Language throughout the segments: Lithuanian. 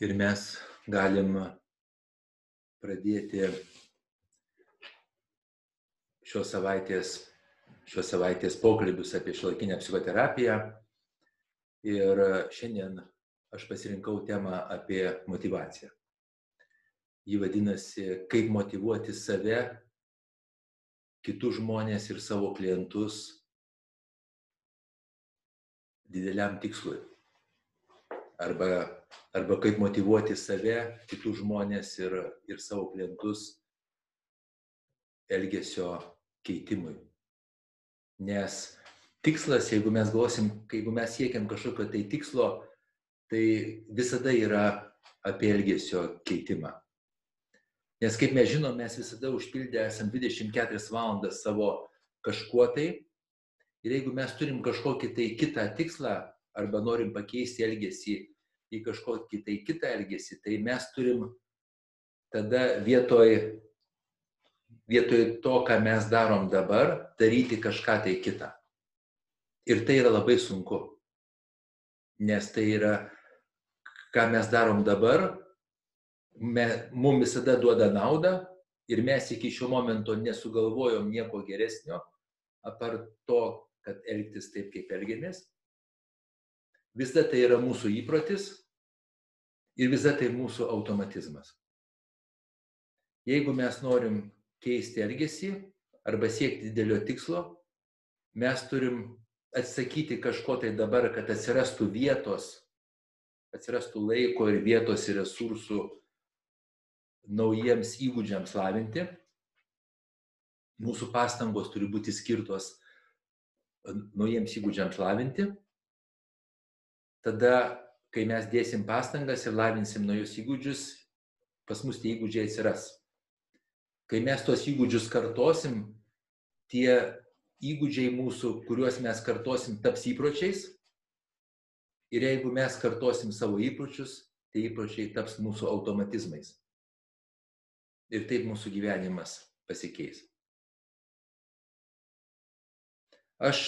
ir mes galim pradėti šios savaitės, šios savaitės pokalbius apie šiolaikinę psichoterapiją. Ir šiandien aš pasirinkau temą apie motivaciją. Ji vadinasi, kaip motivuoti save, kitus žmonės ir savo klientus dideliam tikslui arba, arba kaip motivuoti save, kitus žmonės ir, ir savo klientus elgesio keitimui. Nes tikslas, jeigu mes galvosim, jeigu mes siekiam kažkokio tai tikslo, tai visada yra apie elgesio keitimą. Nes kaip mes žinom, mes visada užpildę esam 24 valandas savo kažkuo tai. Ir jeigu mes turim kažkokį tai kitą tikslą arba norim pakeisti elgesį į kažkokį tai kitą elgesį, tai mes turim tada vietoj, vietoj to, ką mes darom dabar, daryti kažką tai kitą. Ir tai yra labai sunku. Nes tai yra, ką mes darom dabar, me, mums visada duoda naudą ir mes iki šio momento nesugalvojom nieko geresnio, apart to, kad elgtis taip, kaip elgiamės. Visada tai yra mūsų įprotis Ir visa tai mūsų automatizmas. Jeigu mes norim keisti elgesį arba siekti didelio tikslo, mes turim atsakyti kažko tai dabar, kad atsirastų vietos, atsirastų laiko ir vietos ir resursų naujiems įgūdžiams lavinti. Mūsų pastangos turi būti skirtos naujiems įgūdžiams lavinti. Tada kai mes dėsim pastangas ir lavinsim naujus įgūdžius, pas mus tie įgūdžiai atsiras. Kai mes tuos įgūdžius kartosim, tie įgūdžiai mūsų, kuriuos mes kartosim, taps įpročiais. Ir jeigu mes kartosim savo įpročius, tie įpročiai taps mūsų automatizmais. Ir taip mūsų gyvenimas pasikeis. Aš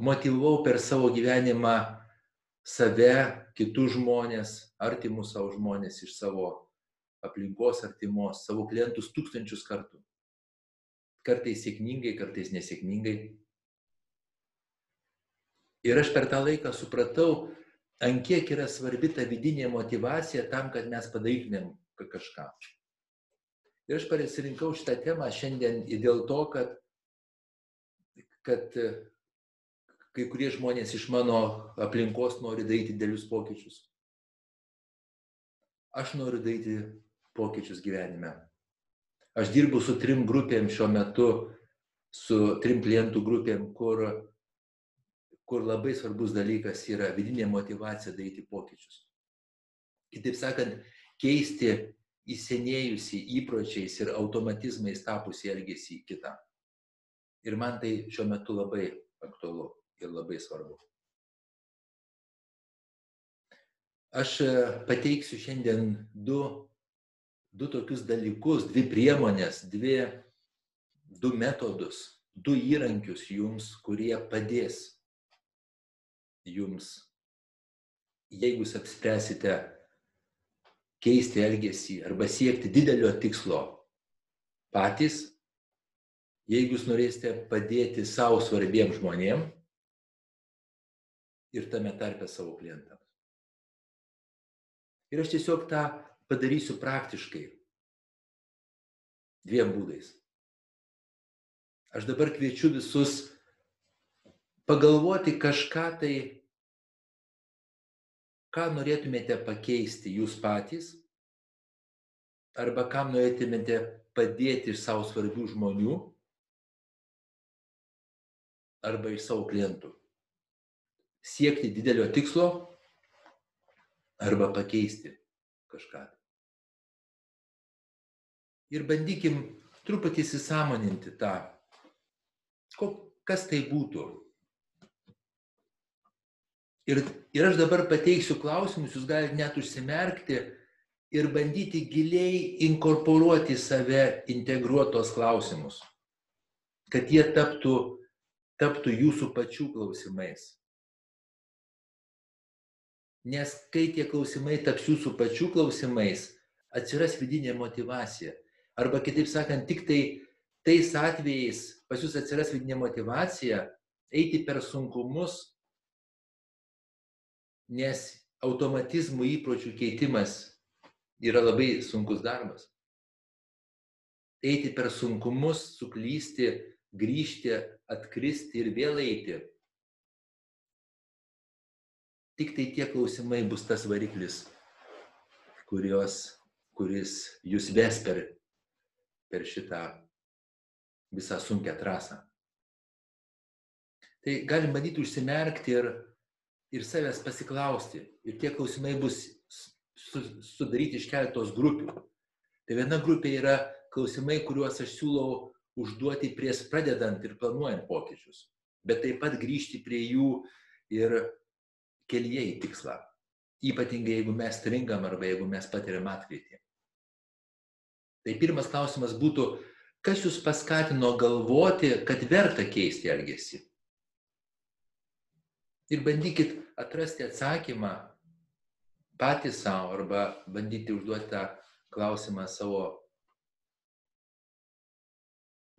motivavau per savo gyvenimą save, kitus žmonės, artimus savo žmonės iš savo aplinkos artimos, savo klientus tūkstančius kartų. Kartais sėkmingai, kartais nesėkmingai. Ir aš per tą laiką supratau, ant kiek yra svarbi ta vidinė motivacija tam, kad mes padarytumėm kažką. Ir aš pasirinkau šitą temą šiandien dėl to, kad, kad kai kurie žmonės iš mano aplinkos nori daryti dėlius pokyčius. Aš noriu daryti pokyčius gyvenime. Aš dirbu su trim grupėm šiuo metu, su trim klientų grupėm, kur, kur labai svarbus dalykas yra vidinė motivacija daryti pokyčius. Kitaip sakant, keisti įsenėjusi įpročiais ir automatizmais tapusi elgesį į kitą. Ir man tai šiuo metu labai aktualu ir labai svarbu. Aš e, pateiksiu šiandien du, du tokius dalykus, dvi priemonės, dvi, du metodus, du įrankius jums, kurie padės jums, jeigu jūs apspręsite keisti elgesį arba siekti didelio tikslo patys, jeigu jūs norėsite padėti savo svarbiems žmonėms ir tame tarpe savo klientams. Ir aš tiesiog tą padarysiu praktiškai. Dviem būdais. Aš dabar kviečiu visus pagalvoti kažką tai, ką norėtumėte pakeisti jūs patys, arba kam norėtumėte padėti iš savo svarbių žmonių, arba iš savo klientų siekti didelio tikslo arba pakeisti kažką. Ir bandykim truputį įsisamoninti tą, kas tai būtų. Ir, ir aš dabar pateiksiu klausimus, jūs galite net užsimerkti ir bandyti giliai inkorporuoti į save integruotos klausimus, kad jie taptų, taptų jūsų pačių klausimais. Nes kai tie klausimai taps jūsų pačių klausimais, atsiras vidinė motivacija. Arba kitaip sakant, tik tai tais atvejais pas jūs atsiras vidinė motivacija eiti per sunkumus, nes automatizmų įpročių keitimas yra labai sunkus darbas. Eiti per sunkumus, suklysti, grįžti, atkristi ir vėl eiti. Tik tai tie klausimai bus tas variklis, kurios, kuris jūs ves per, per šitą visą sunkę trasą. Tai galim bandyti užsimerkti ir, ir savęs pasiklausti. Ir tie klausimai bus sudaryti iš keletos grupių. Tai viena grupė yra klausimai, kuriuos aš siūlau užduoti prieš pradedant ir planuojant pokyčius, bet taip pat grįžti prie jų ir kelyje į tikslą. Ypatingai jeigu mes stringam arba jeigu mes patiriam atkrytį. Tai pirmas klausimas būtų, kas jūs paskatino galvoti, kad verta keisti elgesį? Ir bandykit atrasti atsakymą patys savo arba bandyti užduoti tą klausimą savo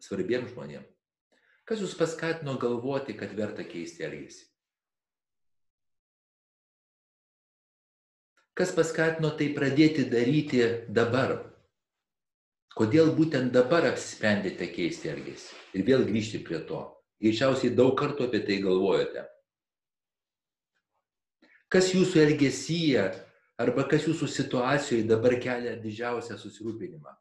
svarbiems žmonėms. Kas jūs paskatino galvoti, kad verta keisti elgesį? Kas paskatino tai pradėti daryti dabar? Kodėl būtent dabar apsisprendėte keisti elgesį? Ir vėl grįžti prie to. Greičiausiai daug kartų apie tai galvojate. Kas jūsų elgesyje arba kas jūsų situacijoje dabar kelia didžiausią susirūpinimą?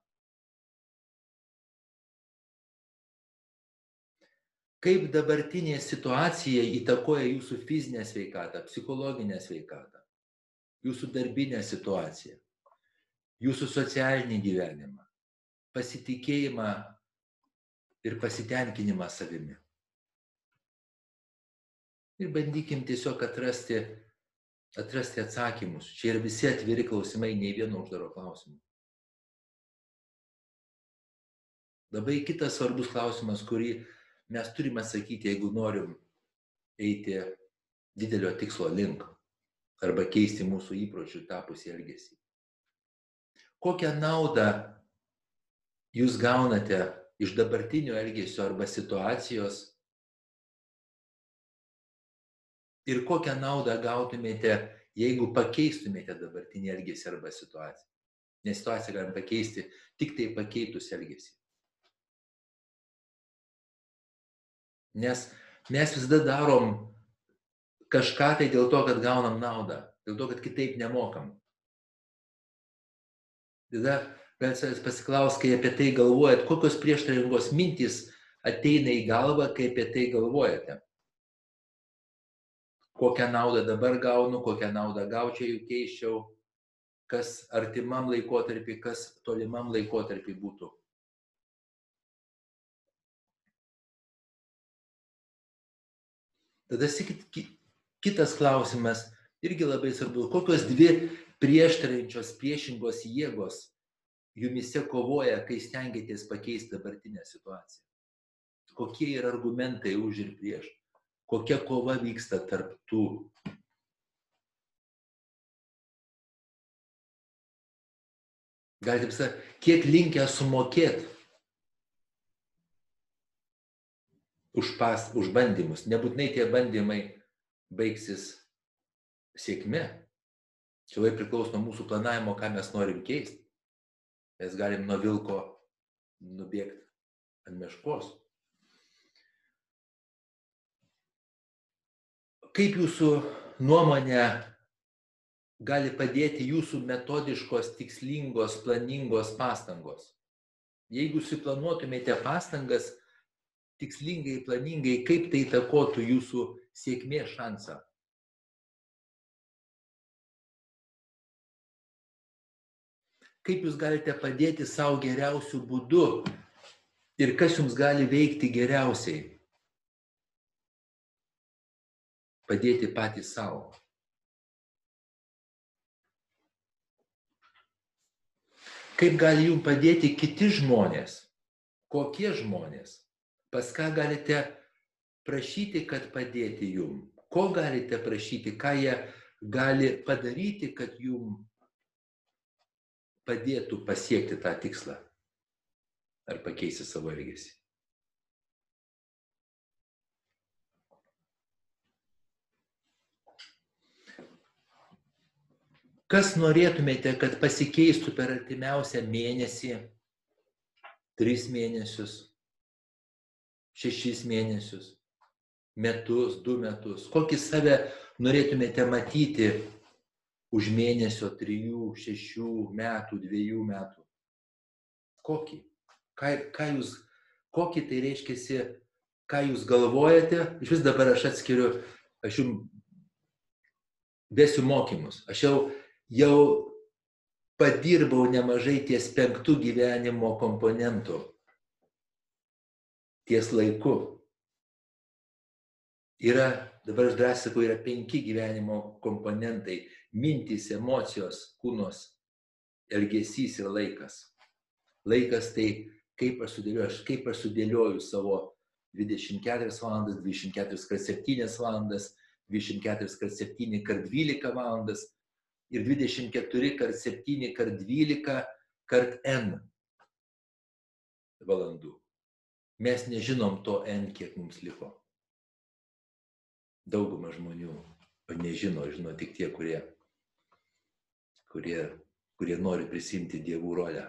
Kaip dabartinė situacija įtakoja jūsų fizinę sveikatą, psichologinę sveikatą, jūsų darbinę situaciją, jūsų socialinį gyvenimą, pasitikėjimą ir pasitenkinimą savimi. Ir bandykim tiesiog atrasti atrasti atsakymus. Čia yra visi atviri klausimai, nei vieno uždaro klausimo. Labai kitas svarbus klausimas, kurį mes turime atsakyti, jeigu norim eiti didelio tikslo link arba keisti mūsų įpročių tapusį elgesį. Kokią naudą jūs gaunate iš dabartinio elgesio arba situacijos ir kokią naudą gautumėte, jeigu pakeistumėte dabartinį elgesį arba situaciją. Nes situaciją galim pakeisti tik tai pakeitus elgesį. Nes mes visada darom kažką tai dėl to, kad gaunam naudą, dėl to, kad kitaip nemokam. Tada galite savęs pasiklausti, kai apie tai galvojat, kokios prieštaringos mintys ateina į galvą, kai apie tai galvojate kokią naudą dabar gaunu, kokią naudą gaučiau, jeigu keiščiau, kas artimam laikotarpį, kas tolimam laikotarpį būtų. Tada kitas klausimas, irgi labai svarbu, kokios dvi prieštarančios priešingos jėgos jumise kovoja, kai stengiatės pakeisti dabartinę situaciją. Kokie yra argumentai už ir prieš kokia kova vyksta tarp tų. Galite pasakyti, kiek linkę sumokėti už, pas, už bandymus. Nebūtinai tie bandymai baigsis sėkme. Čia labai priklauso nuo mūsų planavimo, ką mes norim keisti. Mes galim nuo vilko nubėgti ant meškos. Kaip jūsų nuomonė gali padėti jūsų metodiškos, tikslingos, planingos pastangos? Jeigu suplanuotumėte pastangas tikslingai, planingai, kaip tai takotų jūsų sėkmės šansą? Kaip jūs galite padėti savo geriausių būdų ir kas jums gali veikti geriausiai? padėti patys savo. Kaip gali jums padėti kiti žmonės? Kokie žmonės? Pas ką galite prašyti, kad padėti jum? Ko galite prašyti, ką jie gali padaryti, kad jum padėtų pasiekti tą tikslą ar pakeisti savo elgesį. Kas norėtumėte, kad pasikeistų per artimiausią mėnesį, tris mėnesius, šešis mėnesius, metus, du metus? Kokį save norėtumėte matyti už mėnesio, trijų, šešių metų, dviejų metų? Kokį? Ką, ką jūs, kokį tai reiškia, ką jūs galvojate? Iš vis dabar aš atskiriu, aš jums vesiu mokymus. Aš jau jau padirbau nemažai ties penktų gyvenimo komponentų. Ties laiku. Yra, dabar aš drąsiai sakau, yra penki gyvenimo komponentai - mintys, emocijos, kūnos, elgesys ir laikas. Laikas tai kaip aš sudėlioju, kaip aš sudėlioju savo 24 valandas, 24 kart 7 valandas, 24 kart 7 kart 12 valandas ir 24 kart 7 kart 12 kart n valandų. Mes nežinom to n, kiek mums liko. Dauguma žmonių nežino, žino tik tie, kurie, kurie, kurie nori prisimti dievų rolę.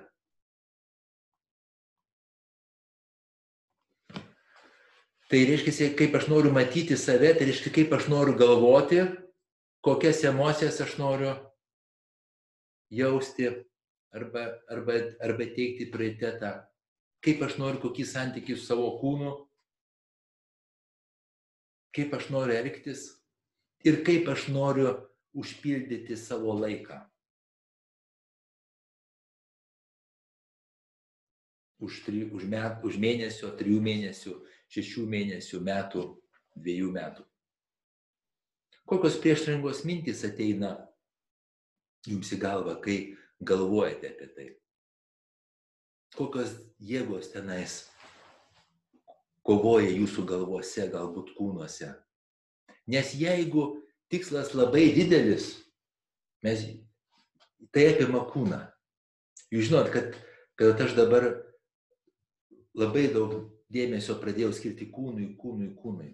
Tai reiškia, kaip aš noriu matyti save, tai reiškia, kaip aš noriu galvoti, kokias emocijas aš noriu jausti arba, arba, arba teikti prioritetą, kaip aš noriu kokį santykį su savo kūnu, kaip aš noriu elgtis ir kaip aš noriu užpildyti savo laiką. Už, tri, už, met, už mėnesio, trijų mėnesių, šešių mėnesių, metų, dviejų metų. Kokios prieštaringos mintys ateina jums į galvą, kai galvojate apie tai? Kokios jėgos tenais kovoja jūsų galvose, galbūt kūnuose? Nes jeigu tikslas labai didelis, mes, tai apima kūną. Jūs žinot, kad, kad aš dabar labai daug dėmesio pradėjau skirti kūnui, kūnui, kūnui.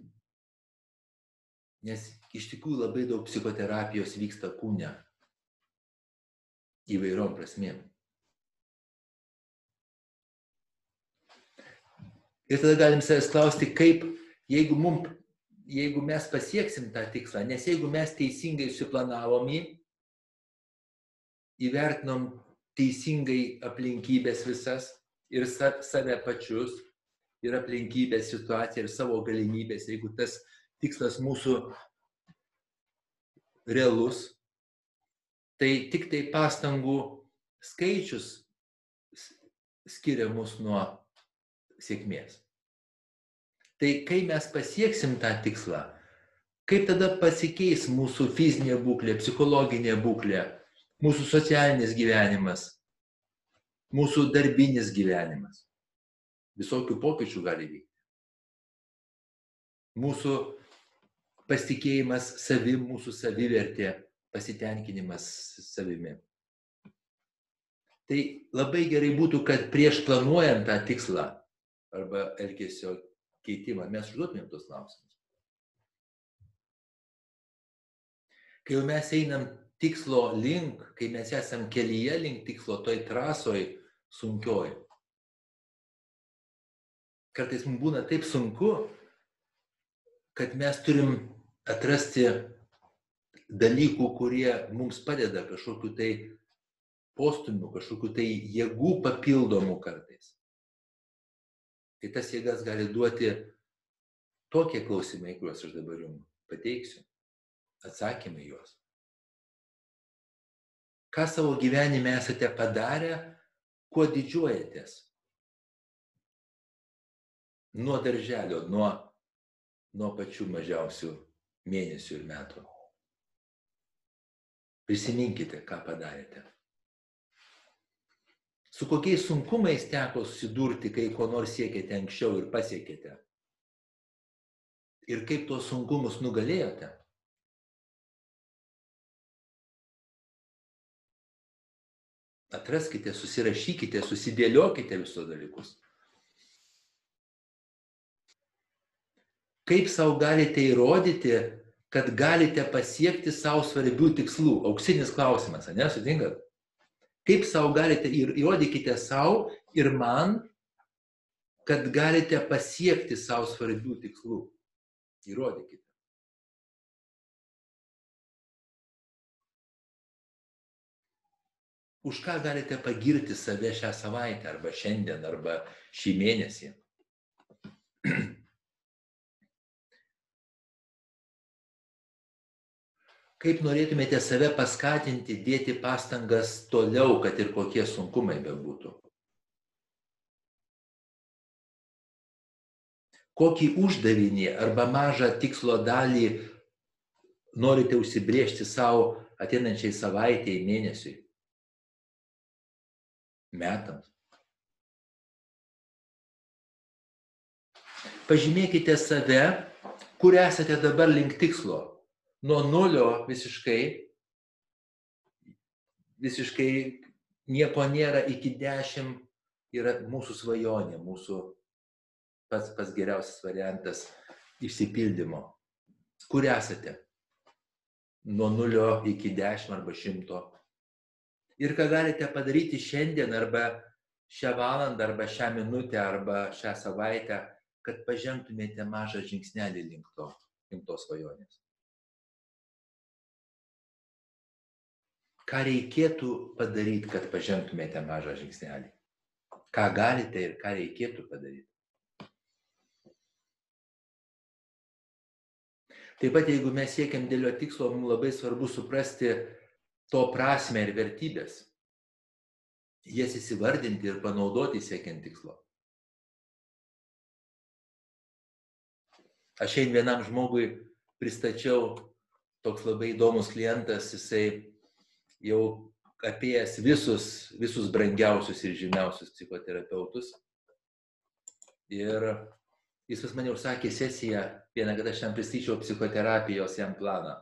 Nes iš tikrųjų labai daug psichoterapijos vyksta kūne įvairiom prasmėm. Ir tada galim savęs klausti, kaip, jeigu, mum, jeigu mes pasieksim tą tikslą, nes jeigu mes teisingai suplanavom jį, įvertinom teisingai aplinkybės visas ir save pačius, ir aplinkybės situaciją, ir savo galimybės, jeigu tas tikslas mūsų realus, tai tik tai pastangų skaičius skiria mus nuo sėkmės. Tai kai mes pasieksim tą tikslą, kaip tada pasikeis mūsų fizinė būklė, psichologinė būklė, mūsų socialinis gyvenimas, mūsų darbinis gyvenimas. Visokių pokyčių gali vykti. Mūsų pasitikėjimas savim, mūsų savivertė, pasitenkinimas savimi. Tai labai gerai būtų, kad prieš planuojant tą tikslą arba elgesio keitimą mes užduotumėm tos klausimus. Kai jau mes einam tikslo link, kai mes esam kelyje link tikslo, toj trasoj sunkioj. Kartais mums būna taip sunku, kad mes turim atrasti dalykų, kurie mums padeda kažkokiu tai postumiu, kažkokiu tai jėgų papildomų kartais. Tai tas jėgas gali duoti tokie klausimai, kuriuos aš dabar jums pateiksiu, atsakymai juos. Ką savo gyvenime esate padarę, kuo didžiuojatės? Nuo darželio, nuo, nuo pačių mažiausių mėnesių ir metų. Prisiminkite, ką padarėte su kokiais sunkumais teko susidurti, kai ko nors siekėte anksčiau ir pasiekėte. Ir kaip tuos sunkumus nugalėjote. Atraskite, susirašykite, susidėliokite visus dalykus. Kaip savo galite įrodyti, kad galite pasiekti savo svarbių tikslų? Auksinis klausimas, nesutinkat? Kaip savo galite, įrodykite savo ir man, kad galite pasiekti savo svarbių tikslų. Įrodykite. Už ką galite pagirti save šią savaitę, arba šiandien, arba šį mėnesį. Kaip norėtumėte save paskatinti, dėti pastangas toliau, kad ir kokie sunkumai bebūtų. Kokį uždavinį arba mažą tikslo dalį norite užsibriežti savo ateinančiai savaitėjai, mėnesiui, metams. Pažymėkite save, kur esate dabar link tikslo nuo nulio visiškai, visiškai nieko nėra iki dešimt yra mūsų svajonė, mūsų pats, pats geriausias variantas išsipildymo. Kur esate? Nuo nulio iki dešimt arba šimto. Ir ką galite padaryti šiandien arba šią valandą arba šią minutę arba šią savaitę, kad pažengtumėte mažą žingsnelį link to, link tos svajonės. Ką reikėtų padaryti, kad pažengtumėte mažą žingsnelį. Ką galite ir ką reikėtų padaryti. Taip pat, jeigu mes siekiam dėlio tikslo, mums labai svarbu suprasti to prasme ir vertybės. Jas įsivardinti ir panaudoti siekiant tikslo. Aš šiandien vienam žmogui pristačiau toks labai įdomus klientas, jisai jau apėjęs visus, visus brangiausius ir žymiausius psichoterapeutus. Ir jis pas mane užsakė sesiją, vieną, kad aš jam pristatyčiau psichoterapijos jam planą.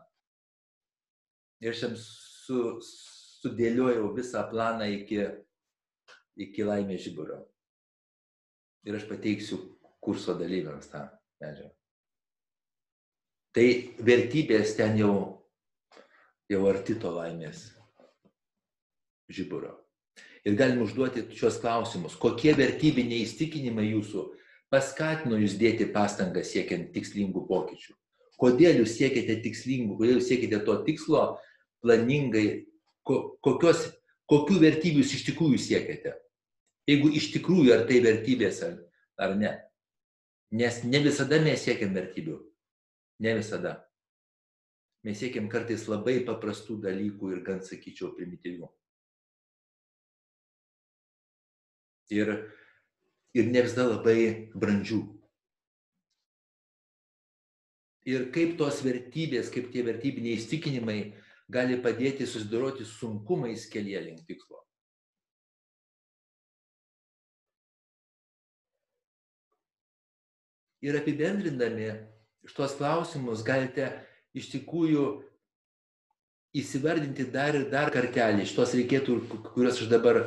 Ir aš jam su, sudėliojau visą planą iki, iki laimės žiburo. Ir aš pateiksiu kurso dalyviams tą medžiagą. Tai vertybės ten jau, jau arti to laimės žiburo. Ir galim užduoti šios klausimus. Kokie vertybiniai įstikinimai jūsų paskatino jūs dėti pastangas siekiant tikslingų pokyčių? Kodėl jūs siekite tikslingų, kodėl jūs siekite to tikslo planingai, kokios, kokių vertybių jūs iš tikrųjų siekite? Jeigu iš tikrųjų ar tai vertybės ar, ar ne. Nes ne visada mes siekiam vertybių. Ne visada. Mes siekiam kartais labai paprastų dalykų ir gan sakyčiau primityvių. Ir, ir ne visada labai brandžių. Ir kaip tos vertybės, kaip tie vertybiniai įstikinimai gali padėti susidoroti sunkumais kelyje link tikslo. Ir apibendrindami šitos klausimus galite iš tikrųjų įsivardinti dar ir dar kartelį, šitos reikėtų, kuriuos aš dabar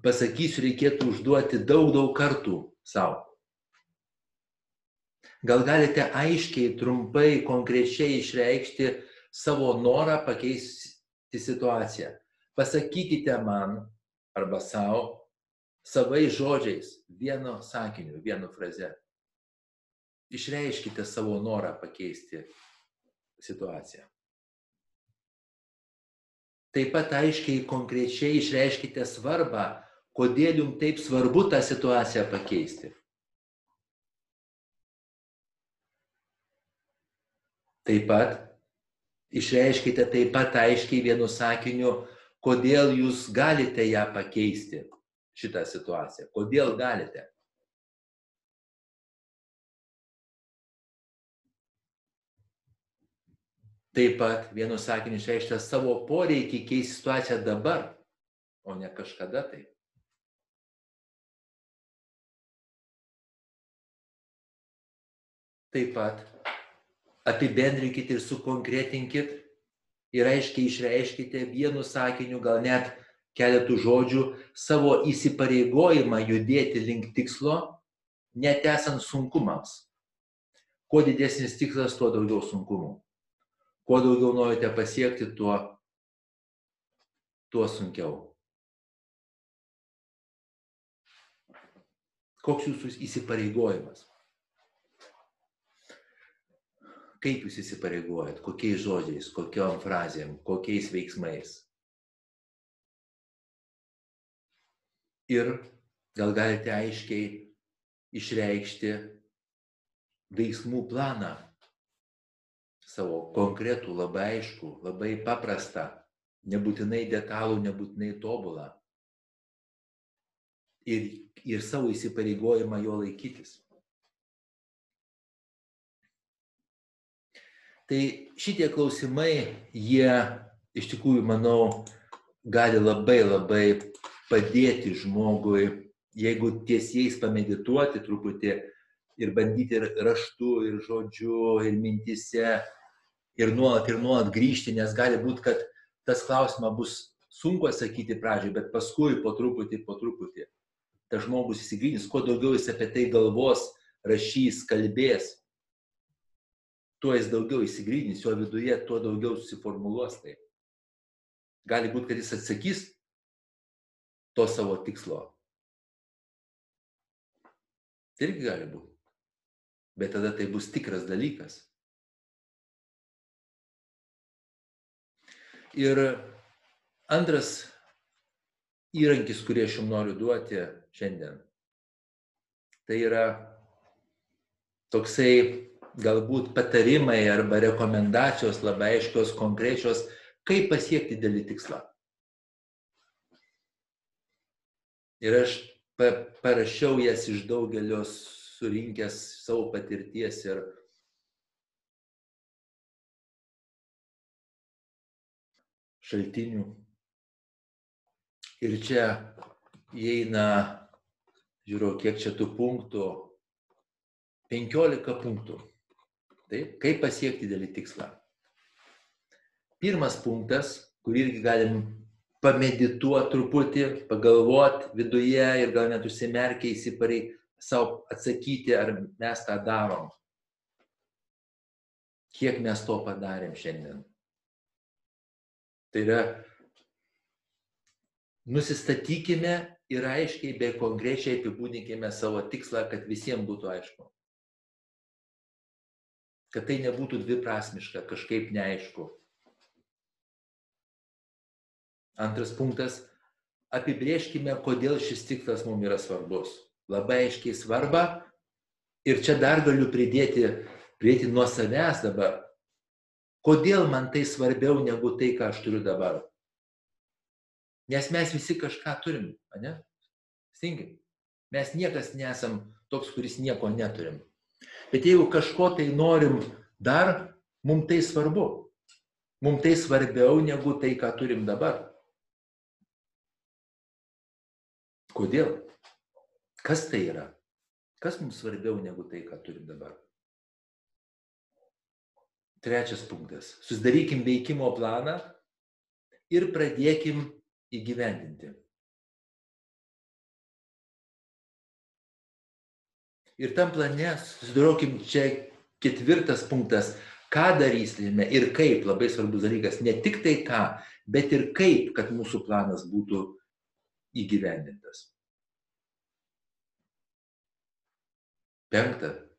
pasakysiu, reikėtų užduoti daug, daug kartų savo. Gal galite aiškiai, trumpai, konkrečiai išreikšti savo norą pakeisti situaciją. Pasakykite man arba savo savai žodžiais, vieno sakiniu, vienu fraze. Išreiškite savo norą pakeisti situaciją. Taip pat aiškiai, konkrečiai išreiškite svarbą kodėl jums taip svarbu tą situaciją pakeisti. Taip pat išreiškite taip pat aiškiai vienu sakiniu, kodėl jūs galite ją pakeisti, šitą situaciją. Kodėl galite. Taip pat vienu sakiniu išreiškite savo poreikį keisti situaciją dabar, o ne kažkada tai. Taip pat apibendrinkit ir sukonkretinkit ir aiškiai išreiškite vienu sakiniu, gal net keletų žodžių savo įsipareigojimą judėti link tikslo, net esant sunkumams. Kuo didesnis tikslas, tuo daugiau sunkumų. Kuo daugiau norite pasiekti, tuo, tuo sunkiau. Koks jūsų įsipareigojimas? Kaip jūs įsipareigojat, kokiais žodžiais, kokiom frazėm, kokiais veiksmais. Ir gal galite aiškiai išreikšti veiksmų planą savo konkretų, labai aišku, labai paprastą, nebūtinai detalų, nebūtinai tobulą. Ir, ir savo įsipareigojimą jo laikytis. Tai šitie klausimai, jie iš tikrųjų, manau, gali labai labai padėti žmogui, jeigu tiesiais pamedituoti truputį ir bandyti ir raštu, ir žodžiu, ir mintise, ir nuolat, ir nuolat grįžti, nes gali būti, kad tas klausimas bus sunku atsakyti pradžioje, bet paskui po truputį, po truputį. Tas žmogus įsigilins, kuo daugiau jis apie tai galvos, rašys, kalbės, tuo jis daugiau įsigrydins, jo viduje tuo daugiau susiformuluos tai. Gali būti, kad jis atsakys to savo tikslo. Tai irgi gali būti. Bet tada tai bus tikras dalykas. Ir antras įrankis, kurį aš jums noriu duoti šiandien, tai yra toksai galbūt patarimai arba rekomendacijos labai aiškios, konkrečios, kaip pasiekti dėlį tikslą. Ir aš parašiau jas iš daugelio surinkęs savo patirties ir šaltinių. Ir čia įeina, žiūrėjau, kiek čia tų punktų, 15 punktų. Taip, kaip pasiekti didelį tikslą. Pirmas punktas, kurį irgi galim pamedituoti truputį, pagalvoti viduje ir gal net užsimerkę įsiparei savo atsakyti, ar mes tą darom. Kiek mes to padarėm šiandien. Tai yra, nusistatykime ir aiškiai bei konkrečiai apibūdinkime savo tikslą, kad visiems būtų aišku kad tai nebūtų dviprasmiška, kažkaip neaišku. Antras punktas - apibrieškime, kodėl šis tikslas mums yra svarbus. Labai aiškiai svarba ir čia dar galiu pridėti, pridėti nuo savęs dabar. Kodėl man tai svarbiau negu tai, ką aš turiu dabar? Nes mes visi kažką turim, ne? Stingai. Mes niekas nesam toks, kuris nieko neturim. Bet jeigu kažko tai norim dar, mums tai svarbu. Mums tai svarbiau negu tai, ką turim dabar. Kodėl? Kas tai yra? Kas mums svarbiau negu tai, ką turim dabar? Trečias punktas. Susidarykim veikimo planą ir pradėkim įgyvendinti. Ir tam plane susidarokim čia ketvirtas punktas, ką darysime ir kaip, labai svarbus dalykas, ne tik tai ką, bet ir kaip, kad mūsų planas būtų įgyvendintas. Penkta.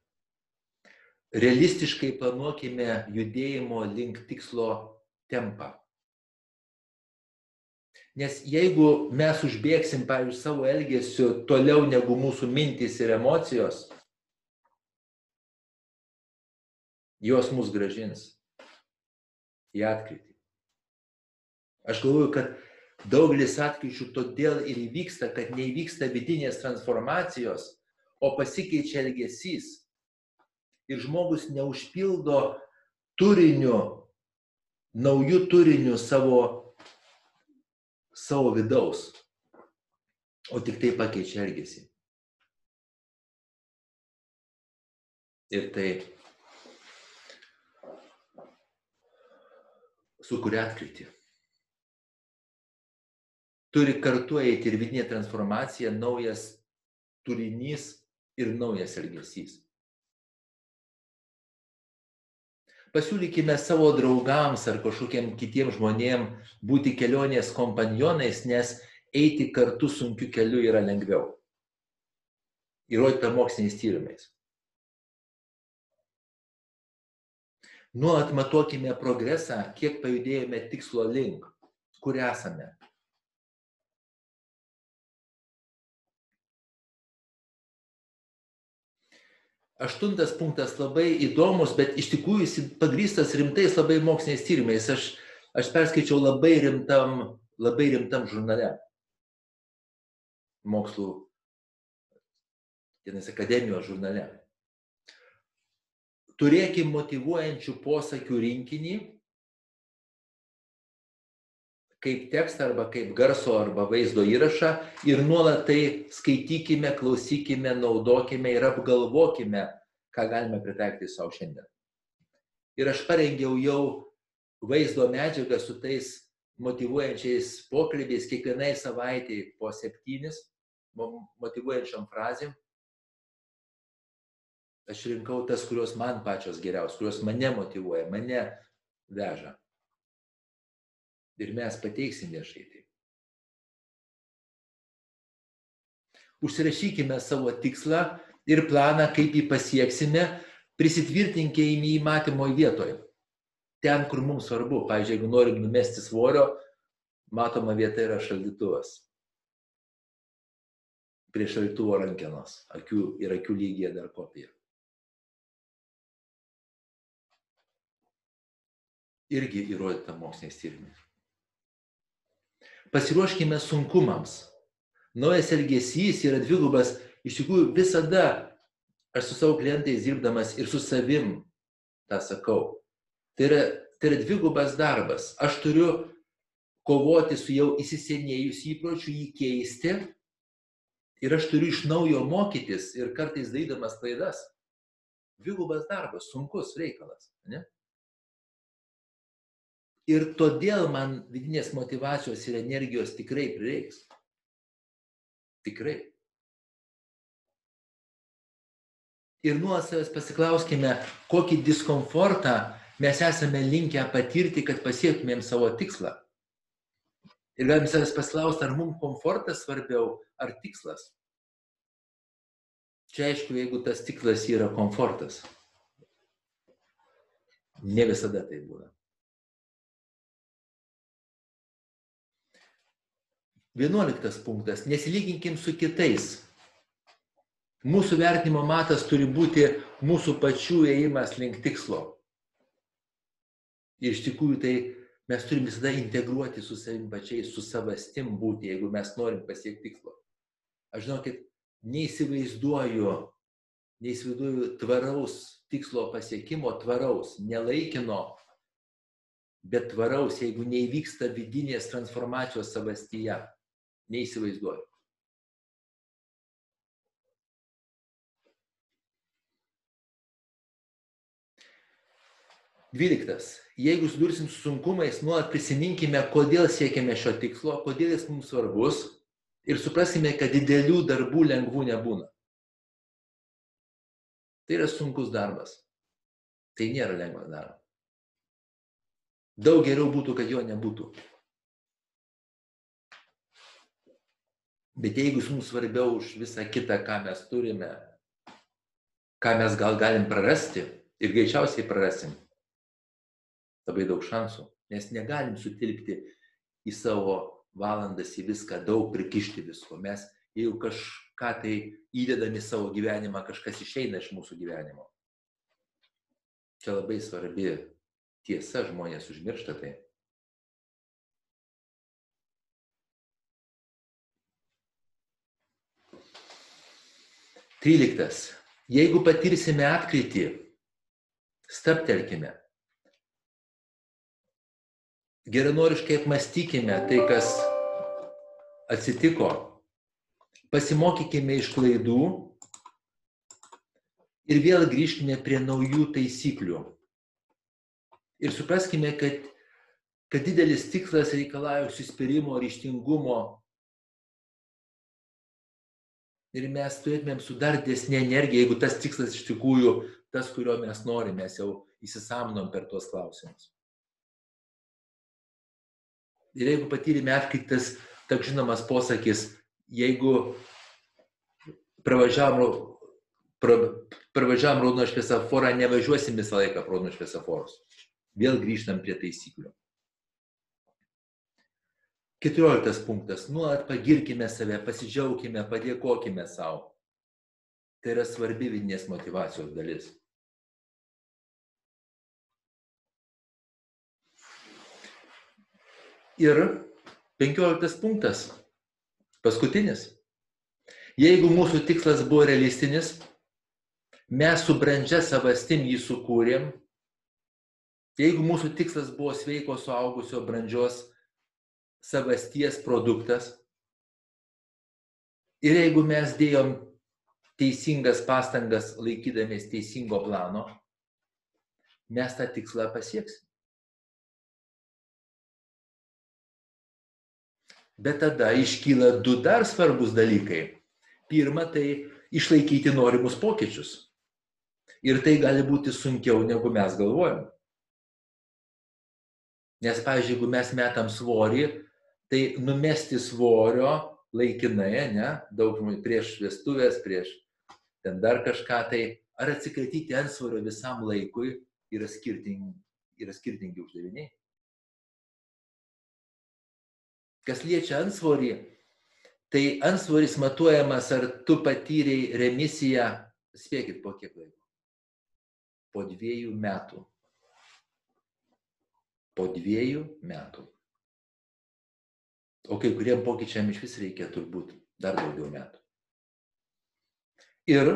Realistiškai planuokime judėjimo link tikslo tempą. Nes jeigu mes užbėgsim, pavyzdžiui, savo elgesiu toliau negu mūsų mintys ir emocijos, jos mus gražins į atkritį. Aš galvoju, kad daugelis atkryčių todėl ir įvyksta, kad neįvyksta vidinės transformacijos, o pasikeičia elgesys. Ir žmogus neužpildo turiniu, naujų turinių savo savo vidaus, o tik tai pakeičia elgesį. Ir tai sukuria atkritį. turi kartu eiti ir vidinė transformacija, naujas turinys ir naujas elgesys. Pasiūlykime savo draugams ar kažkokiem kitiem žmonėm būti kelionės kompanionais, nes eiti kartu sunkiu keliu yra lengviau. Įrodyta moksliniais tyrimais. Nuolat matuokime progresą, kiek pajudėjome tikslo link, kur esame. Aštuntas punktas labai įdomus, bet iš tikrųjų jis pagrystas rimtais labai moksliniais tyrimais. Aš, aš perskaičiau labai rimtam, labai rimtam žurnale. Mokslų, vienas akademijos žurnale. Turėkim motivuojančių posakių rinkinį, kaip tekstą arba kaip garso arba vaizdo įrašą ir nuolat tai skaitykime, klausykime, naudokime ir apgalvokime, ką galime pritaikyti savo šiandien. Ir aš parengiau jau vaizdo medžiagą su tais motivuojančiais pokalbiais kiekvienai savaitėjai po septynis motivuojančiam frazėm. Aš rinkau tas, kurios man pačios geriausios, kurios mane motivuoja, mane veža ir mes pateiksim viešai tai. Užsirašykime savo tikslą ir planą, kaip jį pasieksime, prisitvirtinkime jį matymo vietoje. Ten, kur mums svarbu. Pavyzdžiui, jeigu norim numesti svorio, matoma vieta yra šaldytuvas. Prie šaldytuvo rankenos. Akių ir akių lygiai dar kopija. Irgi įrodyta moksliniais tyrimais pasiruoškime sunkumams. Naujas elgesys yra dvigubas, iš tikrųjų visada aš su savo klientais dirbdamas ir su savim tą sakau. Tai yra, tai yra dvigubas darbas. Aš turiu kovoti su jau įsisenėjusiu įpročiu, jį keisti ir aš turiu iš naujo mokytis ir kartais darydamas klaidas. Dvigubas darbas, sunkus reikalas. Ne? Ir todėl man vidinės motivacijos ir energijos tikrai prireiks. Tikrai. Ir nuolat savęs pasiklauskime, kokį diskomfortą mes esame linkę patirti, kad pasiektumėm savo tikslą. Ir galim savęs pasiklausti, ar mums komfortas svarbiau, ar tikslas. Čia aišku, jeigu tas tikslas yra komfortas. Ne visada tai būna. Vienuoliktas punktas. Nesilyginkim su kitais. Mūsų vertinimo matas turi būti mūsų pačių ėjimas link tikslo. Ir iš tikrųjų tai mes turim visada integruoti su savim pačiais, su savastim būti, jeigu mes norim pasiekti tikslo. Aš žinau, kad neįsivaizduoju, neįsivaizduoju tvaraus tikslo pasiekimo, tvaraus, nelaikino, bet tvaraus, jeigu neįvyksta vidinės transformacijos savastyje. Neįsivaizduoju. Dvyliktas. Jeigu sudursim su sunkumais, nuolat prisiminkime, kodėl siekiame šio tikslo, kodėl jis mums svarbus ir supraskime, kad didelių darbų lengvų nebūna. Tai yra sunkus darbas. Tai nėra lengvas darbas. Daug geriau būtų, kad jo nebūtų. Bet jeigu mums svarbiau už visą kitą, ką mes turime, ką mes gal galim prarasti ir greičiausiai prarasim, labai daug šansų, nes negalim sutilpti į savo valandas į viską, daug prikišti visko. Mes, jeigu kažką tai įdedami savo gyvenimą, kažkas išeina iš mūsų gyvenimo. Čia labai svarbi tiesa, žmonės užmiršta tai. 13. Jeigu patirsime atkritį, staptelkime. Geranoriškai apmastykime tai, kas atsitiko. Pasimokykime iš klaidų ir vėl grįžkime prie naujų taisyklių. Ir supraskime, kad, kad didelis tikslas reikalauja užsispyrimo, ryštingumo ir mes turėtumėm su dar didesnė energija, jeigu tas tikslas iš tikrųjų tas, kurio mes norime, mes jau įsisamnom per tuos klausimus. Ir jeigu patyrėme atkaitas, tak žinomas posakis, jeigu pravažiavom, pra, pravažiavom raudoną šviesoforą, nevažiuosim visą laiką raudoną šviesoforus. Vėl grįžtam prie taisyklių. Keturioliktas punktas. Nuolat pagirkime save, pasidžiaugkime, padėkokime savo. Tai yra svarbi vidinės motivacijos dalis. Ir penkioliktas punktas. Paskutinis. Jeigu mūsų tikslas buvo realistinis, mes su brandžia savastim jį sukūrėm. Jeigu mūsų tikslas buvo sveiko suaugusio brandžios savasties produktas. Ir jeigu mes dėjom teisingas pastangas laikydamės teisingo plano, mes tą tikslą pasieksim. Bet tada iškyla du dar svarbus dalykai. Pirma, tai išlaikyti norimus pokyčius. Ir tai gali būti sunkiau, negu mes galvojam. Nes, pavyzdžiui, jeigu mes metam svorį, Tai numesti svorio laikinai, ne, daug žmonių prieš vestuvės, prieš ten dar kažką, tai ar atsikratyti antsvorio visam laikui yra skirtingi, yra skirtingi uždaviniai. Kas liečia antsvorį, tai antsvoris matuojamas, ar tu patyrei remisiją, spėkit po kiek laiko. Po dviejų metų. Po dviejų metų. O kai kuriem pokyčiam iš vis reikia turbūt dar daugiau metų. Ir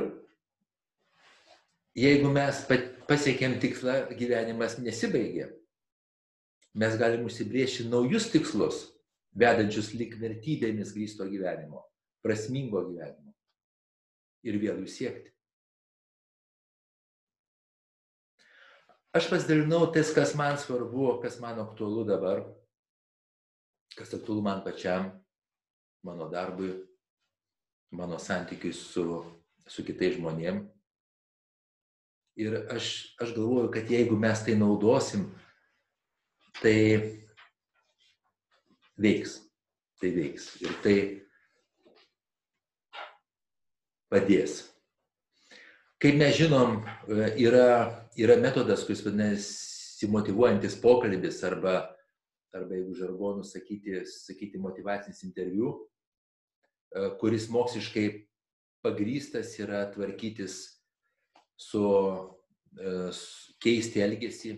jeigu mes pasiekėm tikslą, gyvenimas nesibaigė. Mes galim užsibriežti naujus tikslus, vedančius lik vertybėmis grįsto gyvenimo, prasmingo gyvenimo. Ir vėl jų siekti. Aš pasidalinau tas, kas man svarbu, kas man aktualu dabar kas aktualu man pačiam, mano darbui, mano santykiui su, su kitais žmonėm. Ir aš, aš galvoju, kad jeigu mes tai naudosim, tai veiks. Tai veiks. Ir tai padės. Kaip mes žinom, yra, yra metodas, kuris vadinasi motivuojantis pokalbis arba arba jeigu žargonu sakyti, sakyti motivacinis interviu, e, kuris moksliškai pagrystas yra tvarkytis su e, keisti elgesį.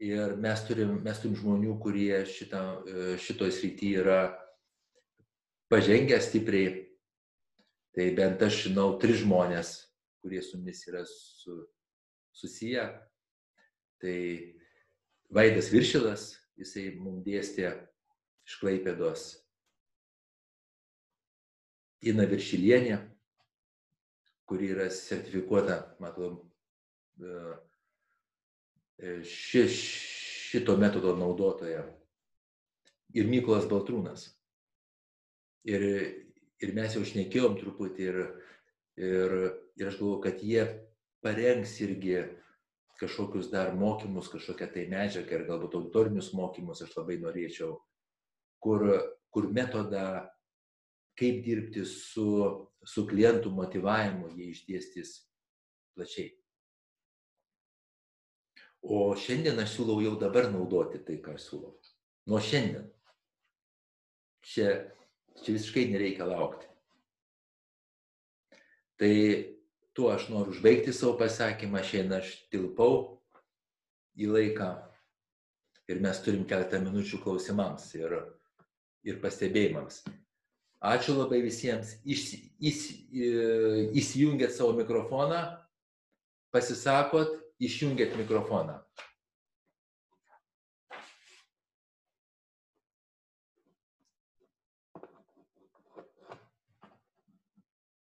Ir mes turim, mes turim žmonių, kurie šitą, e, šitoj srity yra pažengę stipriai. Tai bent aš žinau tris žmonės, kurie su mumis yra su, susiję. Tai Vaidas Viršilas, jisai mums dėstė iš Klaipėdos. Ina Viršilienė, kuri yra sertifikuota, matom, e, ši, šito metodo naudotoja. Ir Mykolas Baltrūnas. Ir, ir mes jau šnekėjom truputį ir, ir, ir aš galvoju, kad jie parengs irgi kažkokius dar mokymus, kažkokią tai medžiagą ir galbūt autorinius mokymus aš labai norėčiau, kur, kur metodą, kaip dirbti su, su klientų motivavimu, jie išdėstys plačiai. O šiandien aš siūlau jau dabar naudoti tai, ką aš siūlau. Nuo šiandien. Čia, čia visiškai nereikia laukti. Tai tuo aš noriu užbaigti savo pasakymą, šiandien aš tilpau į laiką ir mes turim keletą minučių klausimams ir, ir pastebėjimams. Ačiū labai visiems. Iš, įs, įsijungėt savo mikrofoną, pasisakot, išjungėt mikrofoną.